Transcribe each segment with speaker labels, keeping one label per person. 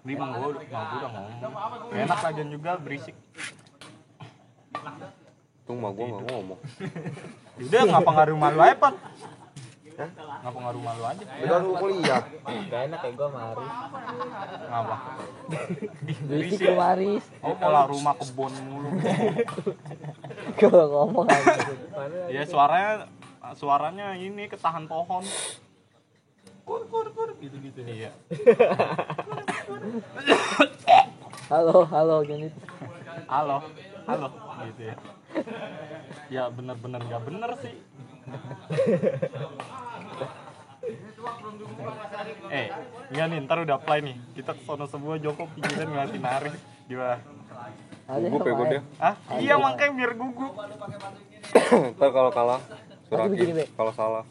Speaker 1: Ini emang gue udah, gua udah ngomong. Enak lagian juga berisik.
Speaker 2: Tung mah gua nggak ngomong.
Speaker 1: Udah ngapa nggak rumah lu aja, nggak rumah lu aja?
Speaker 2: Udah lu kuliah.
Speaker 3: Gak enak ya gue mari.
Speaker 1: Ngapa?
Speaker 4: Berisik lu Maris.
Speaker 1: Oh, malah rumah kebun mulu.
Speaker 4: Kalau ngomong aja.
Speaker 1: Ya suaranya suaranya ini ketahan pohon. Kur kur kur gitu-gitu iya.
Speaker 4: Halo, halo gini.
Speaker 1: Halo. Halo gitu ya. Ya bener-bener nggak bener sih. eh, enggak nih, ntar udah apply nih. Kita ke sono semua Joko pikiran ngeliatin Arif. Gimana?
Speaker 2: Gugup ya gua dia.
Speaker 1: Ah, iya makanya biar gugup.
Speaker 2: Ntar kalau kalah surakin. Kalau salah.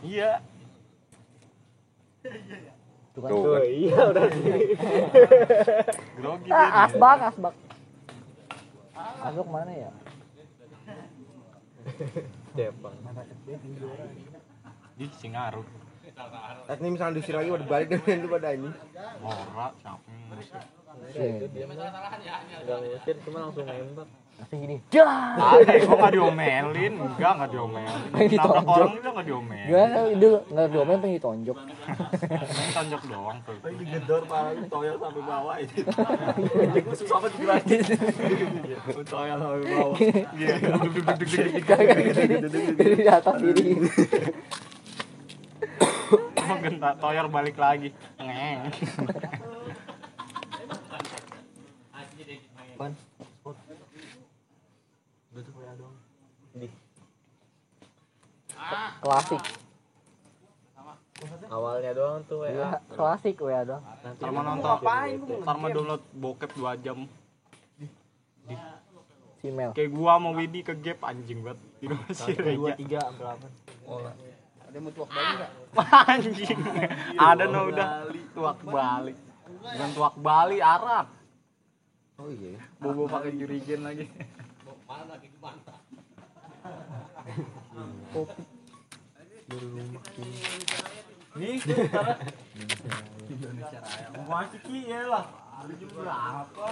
Speaker 1: Iya.
Speaker 4: Tuh kan.
Speaker 2: Tuh
Speaker 3: Tuh,
Speaker 2: kan.
Speaker 3: iya udah
Speaker 1: Grogi dia.
Speaker 4: Ah, asbak, asbak. Asbak mana ya?
Speaker 3: Jepang.
Speaker 1: Di Singaruh.
Speaker 2: Eh, ini misalnya diusir lagi udah balik dengan lu pada ini.
Speaker 1: Ora, siapa yang ngusir?
Speaker 3: Gak ngusir cuma langsung nembak.
Speaker 4: Langsung gini. Dah.
Speaker 1: Ada, gua nggak diomelin, enggak nggak diomelin.
Speaker 4: Pengen
Speaker 1: Nabrak
Speaker 4: ditonjok.
Speaker 1: orang juga nggak diomelin.
Speaker 4: Gimana itu nggak diomelin pengen ditonjok.
Speaker 1: Main tonjok doang tuh.
Speaker 5: digedor parah toyol sampai bawah itu susah banget dijelasin toyol sampai bawah
Speaker 1: Iya, duduk duduk duduk duduk.
Speaker 4: Kagak gini. Di atas diri.
Speaker 1: Mau genta toyor balik lagi. Ngeng.
Speaker 4: Klasik.
Speaker 3: Awalnya doang tuh ya.
Speaker 4: klasik WA dong.
Speaker 3: Nanti
Speaker 1: Ntar mau nonton Ntar mau download bokep 2 jam.
Speaker 4: Si Mel.
Speaker 1: Kayak gua sama Widi ke gap anjing banget. Di rumah si Reja.
Speaker 3: tiga berapa?
Speaker 2: Ada mau tuak balik enggak?
Speaker 1: Anjing. Ada no udah tuak balik. Bukan tuak Bali Arab.
Speaker 2: Oh iya.
Speaker 1: Bobo pakai jurigen lagi. Nih, Masih ki lah. Berapa?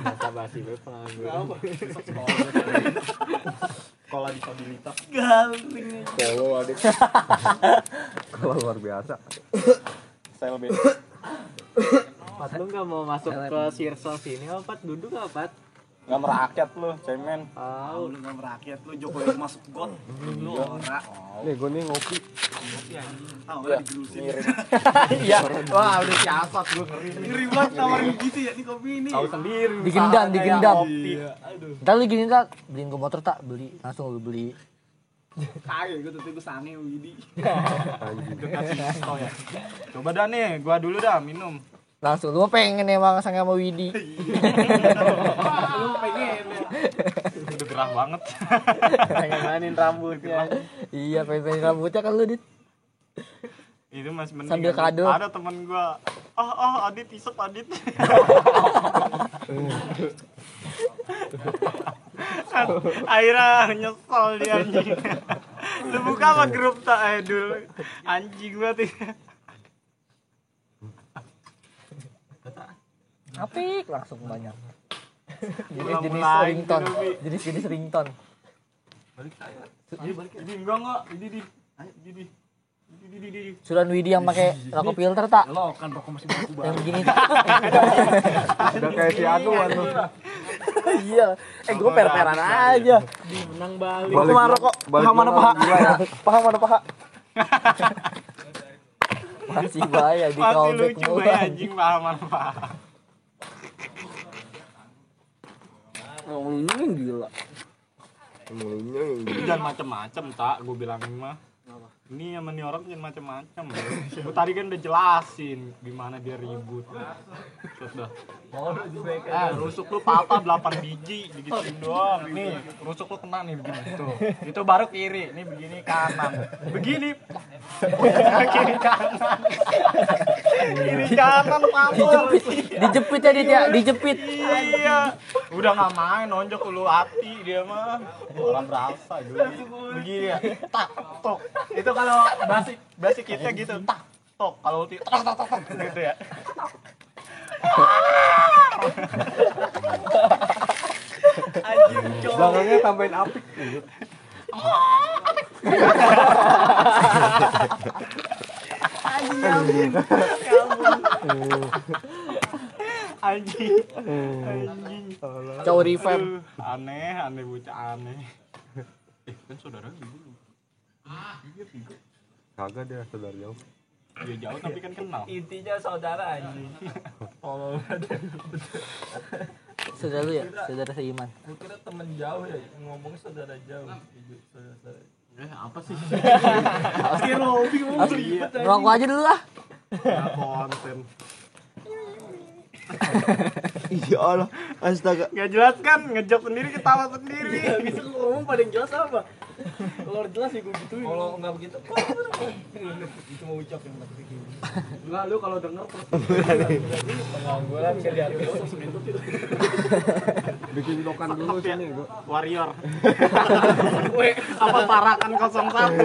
Speaker 3: Masa basi gue pengangguran.
Speaker 1: Sekolah disabilitas.
Speaker 2: Kalau adik. Kalau luar biasa.
Speaker 1: B.
Speaker 3: Pat lu gak mau masuk ke Sirso sini apa Pat? Duduk apa Pat?
Speaker 1: Nggak merakyat lu, cemen.
Speaker 3: Tahu.
Speaker 5: lu nggak merakyat lu Jokowi masuk got lu ora
Speaker 2: Nih gue nih ngopi.
Speaker 5: Ah ora digelusin
Speaker 1: Iya. Wah, udah siasat gua ngeri.
Speaker 5: ngeri banget nawarin gitu ya nih kopi ini
Speaker 1: Tahu sendiri.
Speaker 4: Digendam,
Speaker 1: kayak
Speaker 4: digendam.
Speaker 1: kopi.
Speaker 4: Ntar lu gini tak beliin gue motor tak beli langsung lu beli.
Speaker 5: kagak gue tuh gue sange Widi
Speaker 1: tau ya. Coba dah nih, gua dulu dah minum.
Speaker 4: Langsung lu pengen emang sang sama Widi.
Speaker 5: lu pengen ya
Speaker 1: Udah gerah banget.
Speaker 3: Pengen mainin rambutnya.
Speaker 4: iya pengen rambutnya kan lu dit.
Speaker 1: Itu masih mending.
Speaker 4: Sambil
Speaker 1: ada-
Speaker 4: kado.
Speaker 1: Ada temen gua. Ah, ah, Adit isep Adit. Akhirnya nyesel dia anjing. Lu buka apa grup tak eh dulu. Anjing banget ya.
Speaker 4: Apik langsung banyak. Jenis
Speaker 1: Ulang
Speaker 4: jenis
Speaker 1: lagi
Speaker 4: ringtone.
Speaker 1: Bi.
Speaker 4: Jenis jenis ringtone.
Speaker 1: Ini enggak enggak, ini di ini di ini di di
Speaker 4: Suran Widi yang pakai rokok filter tak?
Speaker 5: lo kan rokok masih baku
Speaker 4: Yang
Speaker 5: banget
Speaker 4: begini tak?
Speaker 2: Udah kayak si Anuan tuh.
Speaker 4: iya. Eh gue per-peran aja.
Speaker 3: Menang balik.
Speaker 2: Balik
Speaker 4: Ke mana kok?
Speaker 2: balik
Speaker 4: Paha mana paha?
Speaker 2: ya.
Speaker 4: Paha mana paha? Masih bahaya di
Speaker 1: Masih
Speaker 4: callback
Speaker 1: lucu bay
Speaker 4: anjing.
Speaker 1: paham paham.
Speaker 4: Ngomongnya yang gila.
Speaker 2: Emang lu nya yang
Speaker 1: Lu jangan macem-macem tak, gue bilangin mah. Ini sama nih orang jangan macem-macem. Gue tadi kan udah jelasin gimana dia ribut. Terus dah. Eh, rusuk lu patah 8 biji, digituin doang. Nih, rusuk lu kena nih begini tuh. Itu baru kiri, nih begini kanan. Begini. kiri kanan. kiri kanan patah.
Speaker 4: Dijepit, dijepit ya dit ya, dijepit.
Speaker 1: Iya. Udah nggak main nonjok lu hati dia mah. Orang berasa dulu. Begini ya. Tak tok. Itu kalau basic basic kita gitu. Tak TikTok. Kalau ulti tok tok tok tok, gitu ya.
Speaker 2: Belakangnya tambahin apik.
Speaker 1: Anjing. Anjing.
Speaker 4: Cowok revive.
Speaker 1: Aneh, aneh bocah aneh. Eh, kan saudara dulu.
Speaker 2: Kagak dia saudara jauh.
Speaker 1: Dia jauh tapi kan kenal.
Speaker 5: Intinya saudara anjing. Oh,
Speaker 4: Saudara lu ya, saudara seiman.
Speaker 5: gue kira temen jauh ya, ngomongnya saudara jauh.
Speaker 1: Eh, apa sih?
Speaker 5: Akhir lo bingung
Speaker 1: Iya,
Speaker 4: Rokok aja dulu lah.
Speaker 1: ya, konten.
Speaker 2: Iya Allah, astaga.
Speaker 1: Gak jelas kan, ngejok sendiri ketawa sendiri.
Speaker 3: Bisa lu ngomong pada yang jelas apa? Kalau jelas ya gue gituin.
Speaker 5: Kalau nggak begitu, itu mau ucap yang mati gini.
Speaker 1: Enggak, lu kalau denger terus
Speaker 5: Pengangguran bisa diambil.
Speaker 2: Bikin tokan dulu sini gua.
Speaker 1: warrior. Weh, apa parakan 01?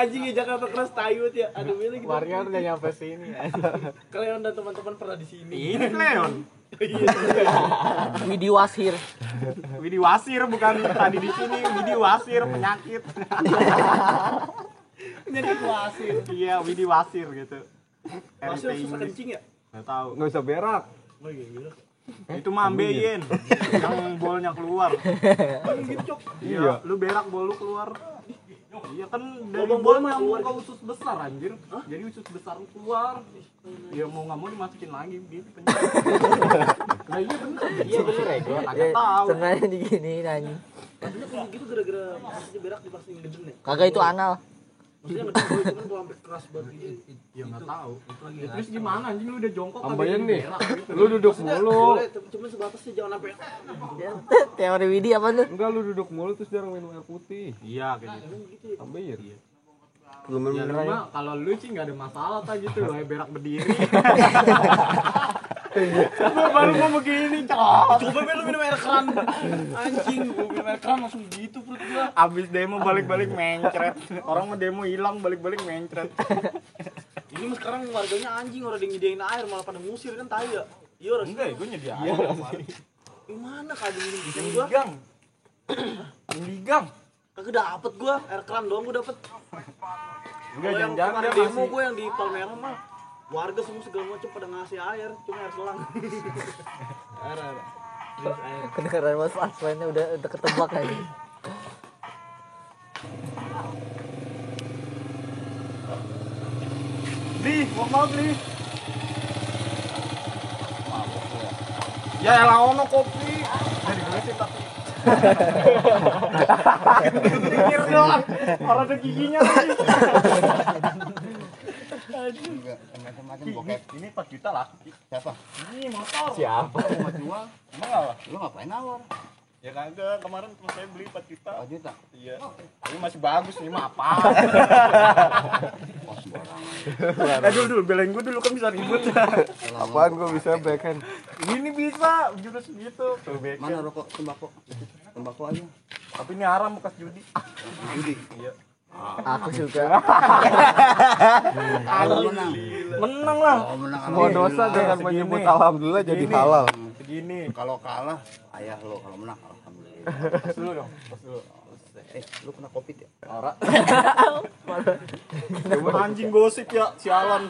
Speaker 3: Anjing ya Jakarta keras tayut ya. Aduh ini gitu.
Speaker 2: Warrior udah nyampe sini.
Speaker 3: Kalian dan teman-teman pernah di sini.
Speaker 1: Ini Leon.
Speaker 4: Widi Wasir.
Speaker 1: Widi Wasir bukan tadi di sini, Widi Wasir penyakit.
Speaker 3: Penyakit wasir.
Speaker 1: Iya, Widi Wasir gitu.
Speaker 3: Wasir susah kencing ya?
Speaker 1: Nggak tahu.
Speaker 2: Nggak usah berak.
Speaker 3: Oh iya gitu.
Speaker 1: Itu mah ambeien yang bolnya keluar.
Speaker 3: Gitu.
Speaker 1: Iya, lu berak bol lu keluar. Iya kan dari
Speaker 3: Lubang
Speaker 1: bol
Speaker 3: bol mah
Speaker 1: nyambung
Speaker 3: keluar
Speaker 1: ke usus besar anjir. Jadi usus besar lu keluar. Ya mau nggak mau dimasukin lagi. Nah iya bener. Iya bener ya. Gua kagak tahu.
Speaker 4: Sengaja diginiin anjing.
Speaker 3: Maksudnya kalau gitu gara-gara maksudnya berak dipaksain ngeden ya?
Speaker 4: Kagak itu anal.
Speaker 3: Maksudnya ngeden gue itu kan gua sampai keras banget gitu.
Speaker 1: Ya nggak tahu. Ya, terus gimana anjing lu udah jongkok
Speaker 2: Ambayan
Speaker 1: kagak
Speaker 2: nih. Lu duduk mulu.
Speaker 3: Cuma sebatas sih jangan sampai
Speaker 4: Teori Widi apa tuh?
Speaker 2: Enggak lu duduk mulu terus jarang minum air putih.
Speaker 1: Iya kayak gitu.
Speaker 3: gitu ya.
Speaker 2: Ambil.
Speaker 1: Iya.
Speaker 2: Belum
Speaker 1: Ya kalau lu sih nggak ada masalah tak gitu loh berak berdiri. Baru mau begini.
Speaker 3: Coba lu minum air keran. Anjing, gua minum air keran langsung gitu perut gua.
Speaker 1: Abis demo balik-balik mencret. Orang mah demo hilang balik-balik mencret.
Speaker 3: Ini mah sekarang warganya anjing orang yang nyediain air malah pada ngusir kan tai ya. Iya orang
Speaker 1: Enggak ya, gue nyediain.
Speaker 3: Iya. Gimana kagak minum gitu gua?
Speaker 1: Ligang. Ligang.
Speaker 3: Kagak dapet gua, air keran doang gua dapet.
Speaker 1: Enggak jangan-jangan dia
Speaker 3: demo gua yang di Palmerah mah warga semua segala macam pada ngasih air, cuma air selang. air air.
Speaker 4: Kedengeran mas Aswennya udah udah ketebak aja.
Speaker 1: Bli, mau mau beli. Ya elah ono kopi. Jadi gue sih tapi. Pikir doang. Orang ada giginya lagi.
Speaker 6: macam-macam bokep
Speaker 1: Ini 4 juta lah.
Speaker 6: siapa
Speaker 1: Ini motor.
Speaker 2: Siapa?
Speaker 6: mau jual
Speaker 1: Emang apa?
Speaker 6: lu ngapain nawar
Speaker 1: Ya kagak, kemarin teman saya beli 4 juta.
Speaker 6: 4 juta
Speaker 1: Iya. Ini masih bagus, ini mah apa?
Speaker 6: oh
Speaker 1: Eh dulu dulu, belain gue dulu kan bisa ribut.
Speaker 2: Apaan gua bisa backhand?
Speaker 1: ini bisa, jurus gitu. Tuh backhand.
Speaker 6: mana rokok tembakau tembakau aja
Speaker 1: Tapi ini haram bekas judi.
Speaker 6: judi
Speaker 4: Aku juga.
Speaker 6: menang
Speaker 1: Menang lah.
Speaker 6: oh
Speaker 2: Semua dosa dengan menyebut alhamdulillah jadi halal.
Speaker 1: Segini.
Speaker 6: kalau kalah ayah lo kalau menang alhamdulillah
Speaker 1: Pas dulu dong. Pas dulu.
Speaker 6: eh lu kena covid ya
Speaker 1: Ora. Anjing gosip ya, sialan.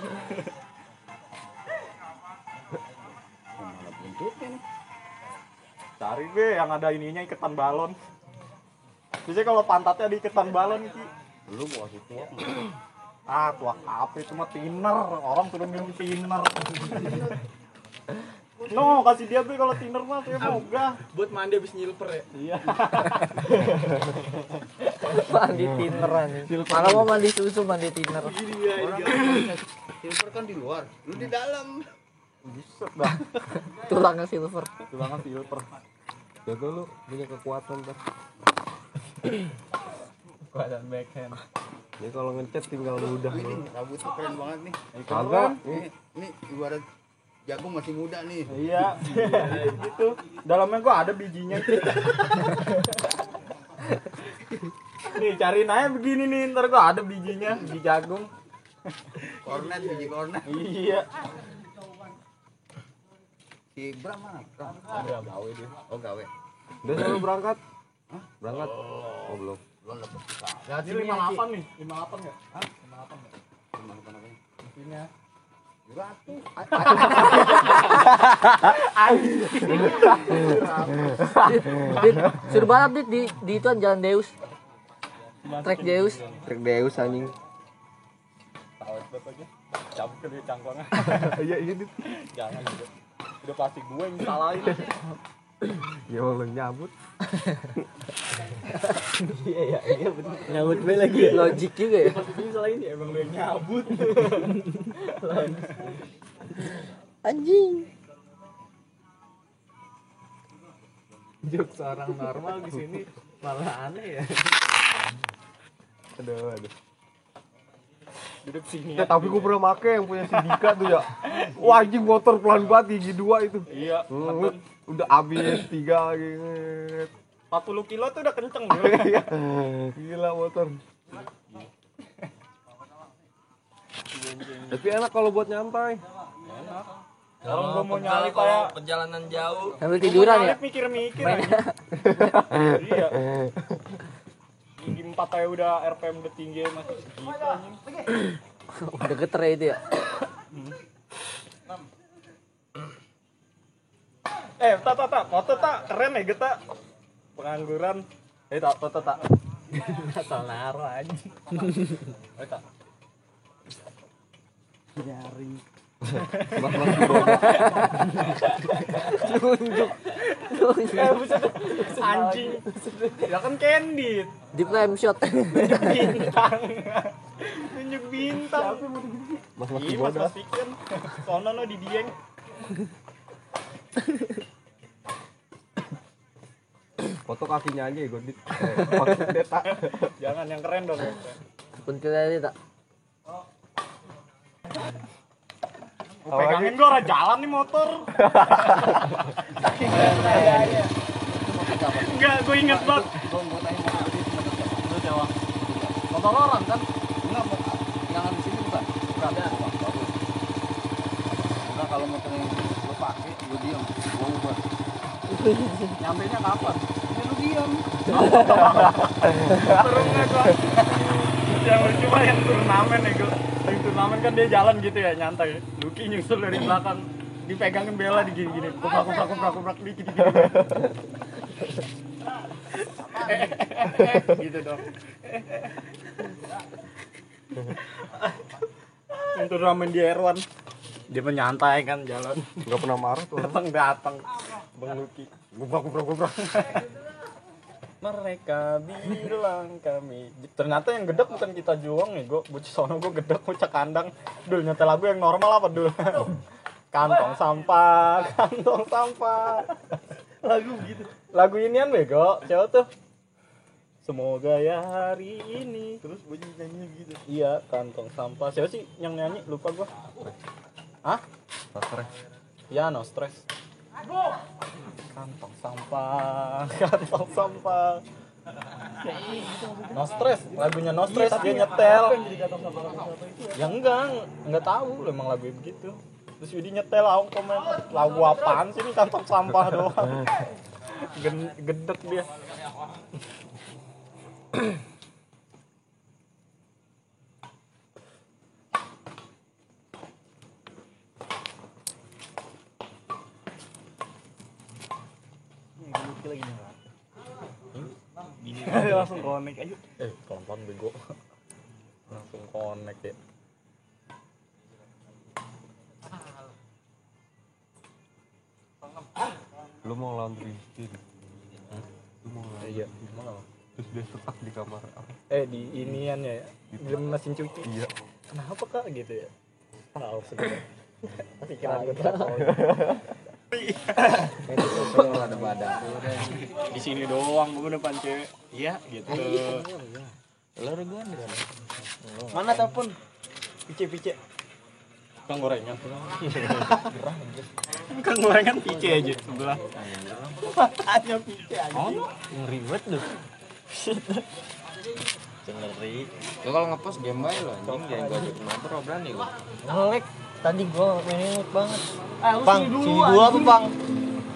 Speaker 6: malah buntutnya nih
Speaker 1: Cari be yang ada ininya iketan balon. Biasanya kalau pantatnya di iketan balon Ki.
Speaker 6: Lu mau kasih tuak
Speaker 1: Ah, tua kafe itu mah thinner. Orang sudah minum thinner. No, kasih dia be kalau thinner mah saya mau ogah.
Speaker 3: Buat mandi habis nyilper ya.
Speaker 1: Iya.
Speaker 4: Mandi tiner anjing. Malah mau mandi susu mandi tiner.
Speaker 3: Gini ya, ini
Speaker 6: silver kan di luar lu di dalam
Speaker 1: Buset dah.
Speaker 4: Tulangnya silver.
Speaker 1: Tulangan silver.
Speaker 2: Jago lu punya kekuatan ntar.
Speaker 1: Keadaan backhand.
Speaker 2: Ini kalau ngecat tinggal mudah
Speaker 6: ini rambutnya keren banget nih
Speaker 2: Kagak.
Speaker 6: ini ini ibarat jagung masih muda nih
Speaker 1: Iya, gitu. Dalamnya gua ada bijinya. nih cariin aja begini nih ntar gua ada bijinya biji jagung
Speaker 6: Kornet biji kornet.
Speaker 1: iya
Speaker 6: Si Bram mana? Bram.
Speaker 1: ada gawe dia
Speaker 6: Oh gawe.
Speaker 2: Udah selalu berangkat? Berangkat? Oh belum.
Speaker 6: Belum dapat.
Speaker 1: ini lima delapan nih lima delapan nggak
Speaker 6: Cuma apa namanya?
Speaker 1: mesinnya
Speaker 6: Beratus.
Speaker 4: Dit, suruh balap dit di di itu jalan Deus. Trek Deus.
Speaker 2: Trek Deus anjing.
Speaker 1: aja cabut ke dia cangkongnya
Speaker 2: Iya iya dit.
Speaker 1: jangan gitu udah pasti gue yang salahin
Speaker 2: Ya Allah nyabut.
Speaker 4: Nyambut gue lagi. Logik juga ya.
Speaker 1: pasti dia salahin ya emang lu nyabut
Speaker 4: Anjing.
Speaker 1: jok seorang normal di sini malah aneh ya
Speaker 2: Aduh aduh.
Speaker 1: Duduk sini
Speaker 2: Ya, tapi gue pernah make yang punya si Dika tuh ya. Wah anjing motor pelan banget gigi dua itu.
Speaker 1: iya
Speaker 2: Hmm, udah habis tiga lagi.
Speaker 1: 40 kilo tuh udah kenceng gue
Speaker 2: Gila motor. Tapi enak kalau buat nyantai.
Speaker 1: kalau gue mau nyalip kayak
Speaker 5: perjalanan jauh
Speaker 4: Sambil tiduran ya.
Speaker 1: mikir-mikir aja. iya gigi empat aja udah RPM udah tinggi masih segitu anjing.
Speaker 4: Udah geter ya itu ya.
Speaker 1: eh tak tak tak. Foto tak. Keren ya kita pengangguran. Eh tak foto tak asal naro aja eh tak
Speaker 2: Mas mas roda.
Speaker 1: eh buset anjing ya kan candid
Speaker 4: Di frame shot.
Speaker 1: bintang tunjuk bintang
Speaker 2: Mas mas
Speaker 1: Iya mas fiction sono no di dieng
Speaker 2: Foto kakinya aja ya Gondit. Eh, Maksudnya tak.
Speaker 1: jangan yang keren dong
Speaker 4: kita ini tak.
Speaker 1: Pegangin gua orang jalan nih motor enggak gue inget banget Lu Jawa. motor orang kan
Speaker 6: Enggak mau jangan di sini bukan? Berada. Bagus. Enggak kalau motor yang lo pakai lo diam. Gua ubah.
Speaker 1: nyampe nya kapan
Speaker 6: Ya lu diam.
Speaker 1: turunnya gua yang lucu mah yang turnamen ya gua yang turnamen kan dia jalan gitu ya nyantai. Lucky nyusul dari belakang. Dipegangin bela di gini gini kuprak kuprak kuprak kuprak dikit dikit gitu dong. Yang turnamen di Erwan. Dia menyantai kan jalan.
Speaker 2: Enggak pernah marah tuh.
Speaker 1: datang datang. Bang Lucky gubrak gubrak gubrak mereka bilang kami ternyata yang gedek bukan kita juang nih gue bocah sono gue gedek bocah kandang. Dulu nyetel lagu yang normal apa dulu kantong sampah kantong sampah. Lagu gitu. Lagu inian bego cewek tuh? Semoga ya hari ini. Terus bunyi nyanyi gitu. Iya kantong sampah. Siapa sih yang nyanyi? Lupa gua. Hah?
Speaker 2: Stres.
Speaker 1: Ya, no stress. Kantong sampah, kantong sampah. No stress, lagunya no stress dia nyetel. Ya enggak, enggak tahu emang lagu begitu. Terus Yudi nyetel aku komen lagu apaan sih ini kantong sampah doang. Gedek dia. langsung connect aja. Eh pelan bego. Langsung connect ya.
Speaker 2: Lu mau laundry mesin. Lu mau laundry.
Speaker 1: iya. gimana lo
Speaker 2: Terus dia stuck di kamar.
Speaker 1: Eh di inian ya? Di mesin cuci?
Speaker 2: Iya.
Speaker 1: kenapa kak? Gitu ya? Tahu sebenarnya pikiran gue tahu
Speaker 6: ada badan.
Speaker 1: di sini doang gue depan cewek iya gitu lo gue mana telepon pice pice Kang gorengan Kang gorengan pice aja sebelah matanya pice aja
Speaker 4: Ngeri banget lu.
Speaker 5: Ngeri.
Speaker 6: Lu kalau ngepost game bae lo anjing jangan gua lo berani gua.
Speaker 4: Ngelek. Tadi gua mainin banget.
Speaker 3: Eh, lu
Speaker 4: Bang,
Speaker 3: sini dulu.
Speaker 4: sini dulu apa, Bang?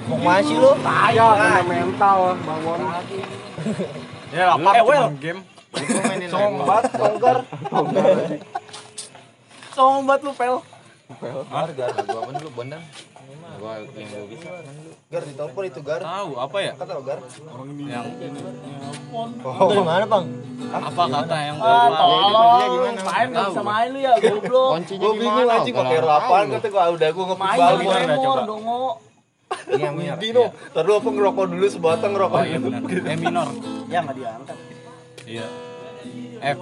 Speaker 4: Mau ke mana sih lu?
Speaker 2: Ya, kena mental bangun.
Speaker 1: Ya apa
Speaker 3: Eh, Wel.
Speaker 1: cuma game.
Speaker 2: Sombat, tonggar.
Speaker 3: Sombat lu, Pel.
Speaker 6: Harga gua apa dulu bondan. Gua yang gua bisa.
Speaker 2: Gar ditelepon itu Gar.
Speaker 1: Tahu apa ya?
Speaker 2: Kata Gar.
Speaker 1: Yang
Speaker 4: Lu dari mana, Bang?
Speaker 1: apa kata yang
Speaker 3: Ah,
Speaker 1: gua
Speaker 3: tolong. Main enggak bisa main lu ya, goblok.
Speaker 6: Kuncinya
Speaker 2: Gue bingung
Speaker 6: gimana?
Speaker 2: anjing pakai apaan kata gue udah.
Speaker 1: Gimana,
Speaker 3: Tremor,
Speaker 1: coba?
Speaker 3: dongo.
Speaker 6: Iya.
Speaker 2: Dino, lu apa ngerokok dulu sebatang ngerokok.
Speaker 1: Oh iya benar. E minor.
Speaker 3: Ya enggak diangkat.
Speaker 1: Iya. F.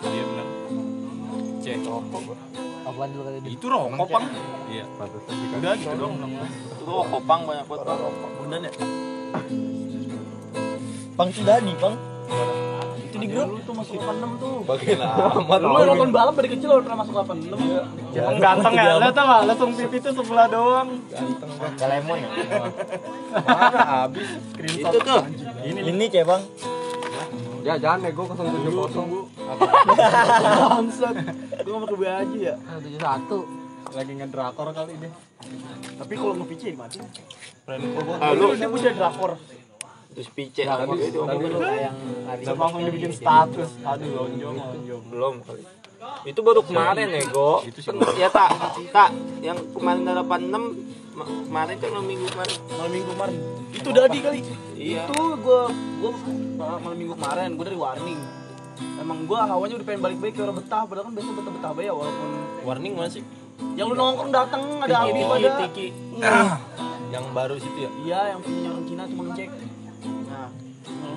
Speaker 1: Iya benar. C.
Speaker 4: Apaan dulu kali ini?
Speaker 1: Itu rokok, Pang. Iya. Udah gitu dong.
Speaker 5: Itu kopang banyak banget. Bang.
Speaker 3: Bundan ya?
Speaker 4: Bang Sudani, Bang.
Speaker 3: Itu di grup tuh masuk 86 tuh.
Speaker 2: Bagian amat.
Speaker 3: Lu nonton balap dari kecil udah pernah masuk 86.
Speaker 1: Emang ganteng ya? Lihat tau gak? Langsung pipi tuh sebelah doang.
Speaker 4: Gak lemon ya?
Speaker 2: Mana habis?
Speaker 5: Itu tuh.
Speaker 4: Ini ini cek, Bang.
Speaker 2: Ya jangan nego 070.
Speaker 3: Bangsat. Gua mau ke aja ya.
Speaker 4: Tujuh satu.
Speaker 1: Lagi ngedrakor kali dia.
Speaker 3: Tapi kalau nge-PC dimatiin.
Speaker 5: Ah, lu
Speaker 3: Dia punya drakor.
Speaker 5: terus pice tadi itu
Speaker 4: yang
Speaker 1: langsung dibikin status. Aduh, lonjong, lonjong.
Speaker 5: belum kali. Itu baru kemarin nego. Ya tak, tak yang kemarin 86 ma- kemarin kan malam minggu kemarin.
Speaker 3: Malam minggu kemarin. Itu Dadi kali.
Speaker 5: Iya.
Speaker 3: Itu gua gua malam minggu kemarin gua dari warning. Emang gua hawanya udah pengen balik-balik ke orang betah, padahal kan biasanya betah-betah ya walaupun
Speaker 5: Warning mana sih?
Speaker 3: yang lu nongkrong datang ada Abi pada.
Speaker 5: Yang baru situ ya.
Speaker 3: Iya, yang punya orang Cina cuma ngecek. Nah,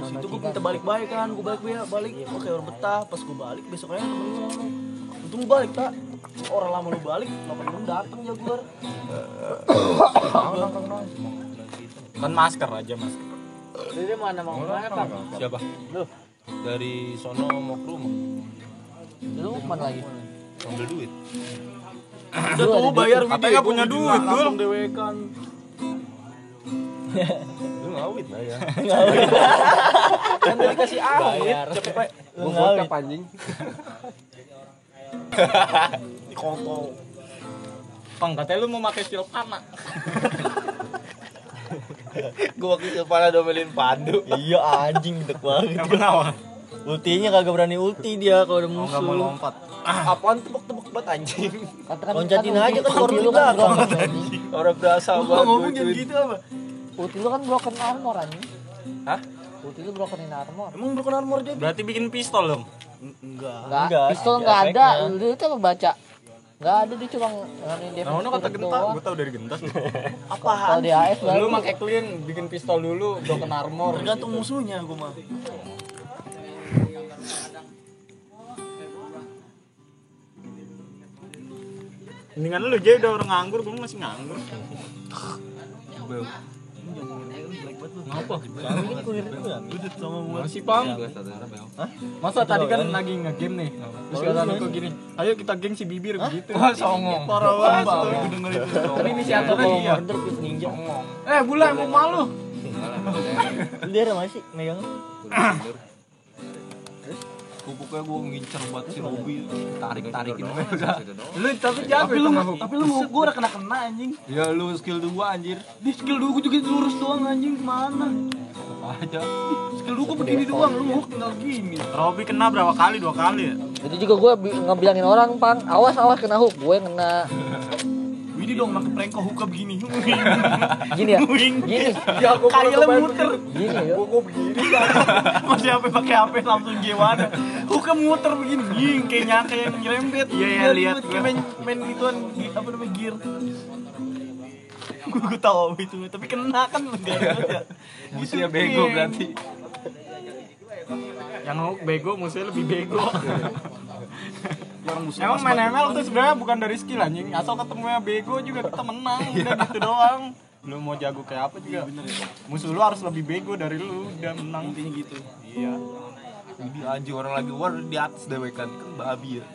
Speaker 3: situ gue minta balik-balik kan, gue balik balik, balik. Oke orang betah, pas gue balik besoknya temen gue ngomong, untung lu balik tak. Orang lama lu balik, 86 datang Jaguar.
Speaker 1: Kan masker aja, masker.
Speaker 4: Ini mana mau ke mana, Bang?
Speaker 5: Siapa?
Speaker 4: Lu.
Speaker 5: Dari sono mau ke rumah.
Speaker 4: Lu mana lagi?
Speaker 5: Ambil duit.
Speaker 3: Udah tuh bayar
Speaker 1: Katanya nggak punya duit, Dul.
Speaker 3: Langsung dewekan.
Speaker 5: Lu ngawit lah ya.
Speaker 3: Kan tadi kasih awet, cepet.
Speaker 2: Gue gocap anjing.
Speaker 3: Di kontol.
Speaker 1: Pang, katanya lu mau pakai silpana.
Speaker 5: Gua waktu itu pala domelin pandu.
Speaker 4: Iya anjing gede banget.
Speaker 1: Kenapa?
Speaker 4: Ultinya kagak berani ulti dia kalau udah
Speaker 1: Oh, nggak mau
Speaker 4: musuh.
Speaker 1: lompat.
Speaker 5: Apaan tebak-tebak banget anjing.
Speaker 4: Katakan loncatin aja kan lu kan broken.
Speaker 5: Orang berasa
Speaker 3: Gua
Speaker 5: banget.
Speaker 3: ngomong jangan gitu apa?
Speaker 4: Ulti lu kan broken armor anjing.
Speaker 5: Hah?
Speaker 4: Ulti lu broken in armor.
Speaker 3: Emang broken armor dia?
Speaker 1: Berarti bikin pistol dong.
Speaker 3: Enggak.
Speaker 4: Enggak, pistol enggak ada. Lu itu apa baca? Enggak ada dia cuma ngani dia.
Speaker 1: Nah, ono kata gentar, gua tau dari gentar.
Speaker 4: Kalau
Speaker 3: Apaan?
Speaker 4: di AS
Speaker 1: Lu
Speaker 4: baru
Speaker 1: pakai clean, bikin pistol dulu, broken armor.
Speaker 3: Tergantung musuhnya gua mah.
Speaker 1: Mendingan lu jadi udah orang nganggur, gua masih nganggur. Ngapa? Masih pang. Masa tadi kan lagi nge-game nih. Terus kata Niko gini, ayo kita geng si bibir begitu. Wah, songong. Parah banget. Gue denger itu. Kan inisiatornya dia.
Speaker 4: ninja.
Speaker 1: Eh, bule mau malu.
Speaker 4: Dia ada masih megang.
Speaker 5: Pokoknya gua ngincer buat si Robi. Tarik-tarikin udah.
Speaker 1: Lu tapi jago
Speaker 3: Tapi lu, tapi lu gua udah kena kena anjing.
Speaker 5: Ya lu skill 2 anjir.
Speaker 3: Di skill dulu gua juga lurus doang anjing ke mana?
Speaker 5: Apa aja.
Speaker 3: Skill dulu gua begini doang, lu hook tinggal gini.
Speaker 1: Robi kena berapa kali? Dua kali ya?
Speaker 4: Itu juga gue ngebilangin orang, Pang. Awas awas kena hook. Gue kena
Speaker 3: Ini dong pakai prank kok hookah begini.
Speaker 4: gini ya. Gini.
Speaker 3: ya gua kayak muter.
Speaker 4: Gini ya.
Speaker 3: Masih HP pakai HP langsung gimana? Hookah muter begini, ging kayak nyangka yang nyerempet.
Speaker 1: Iya, iya, lihat
Speaker 3: Kayak main main gituan gi- apa namanya gear. Gue tahu itu, tapi kena kan enggak banget ya.
Speaker 5: Bego berarti.
Speaker 1: Yang bego, musuhnya lebih bego.
Speaker 3: Yang musuh
Speaker 1: Emang main ML tuh sebenarnya bukan dari skill anjing. Asal ketemunya bego juga kita menang. Udah gitu doang. Lu mau jago kayak apa juga. Musuh lu harus lebih bego dari lu udah menang.
Speaker 3: intinya gitu.
Speaker 1: Iya.
Speaker 5: Ini anjing orang lagi war di atas dewekan kan babi ya.